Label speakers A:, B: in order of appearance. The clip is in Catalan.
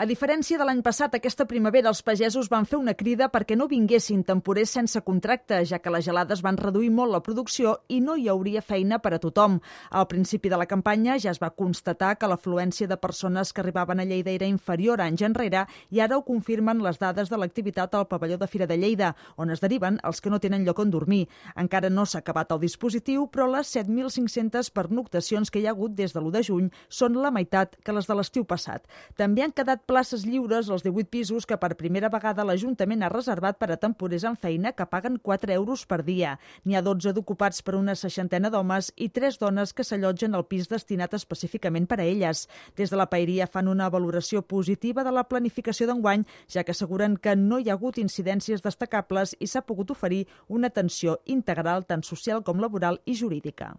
A: A diferència de l'any passat, aquesta primavera els pagesos van fer una crida perquè no vinguessin temporers sense contracte, ja que les gelades van reduir molt la producció i no hi hauria feina per a tothom. Al principi de la campanya ja es va constatar que l'afluència de persones que arribaven a Lleida era inferior a anys enrere i ara ho confirmen les dades de l'activitat al pavelló de Fira de Lleida, on es deriven els que no tenen lloc on dormir. Encara no s'ha acabat el dispositiu, però les 7.500 pernoctacions que hi ha hagut des de l'1 de juny són la meitat que les de l'estiu passat. També han quedat places lliures als 18 pisos que per primera vegada l'Ajuntament ha reservat per a temporers en feina que paguen 4 euros per dia. N'hi ha 12 d'ocupats per una seixantena d'homes i 3 dones que s'allotgen al pis destinat específicament per a elles. Des de la Paeria fan una valoració positiva de la planificació d'enguany, ja que asseguren que no hi ha hagut incidències destacables i s'ha pogut oferir una atenció integral tant social com laboral i jurídica.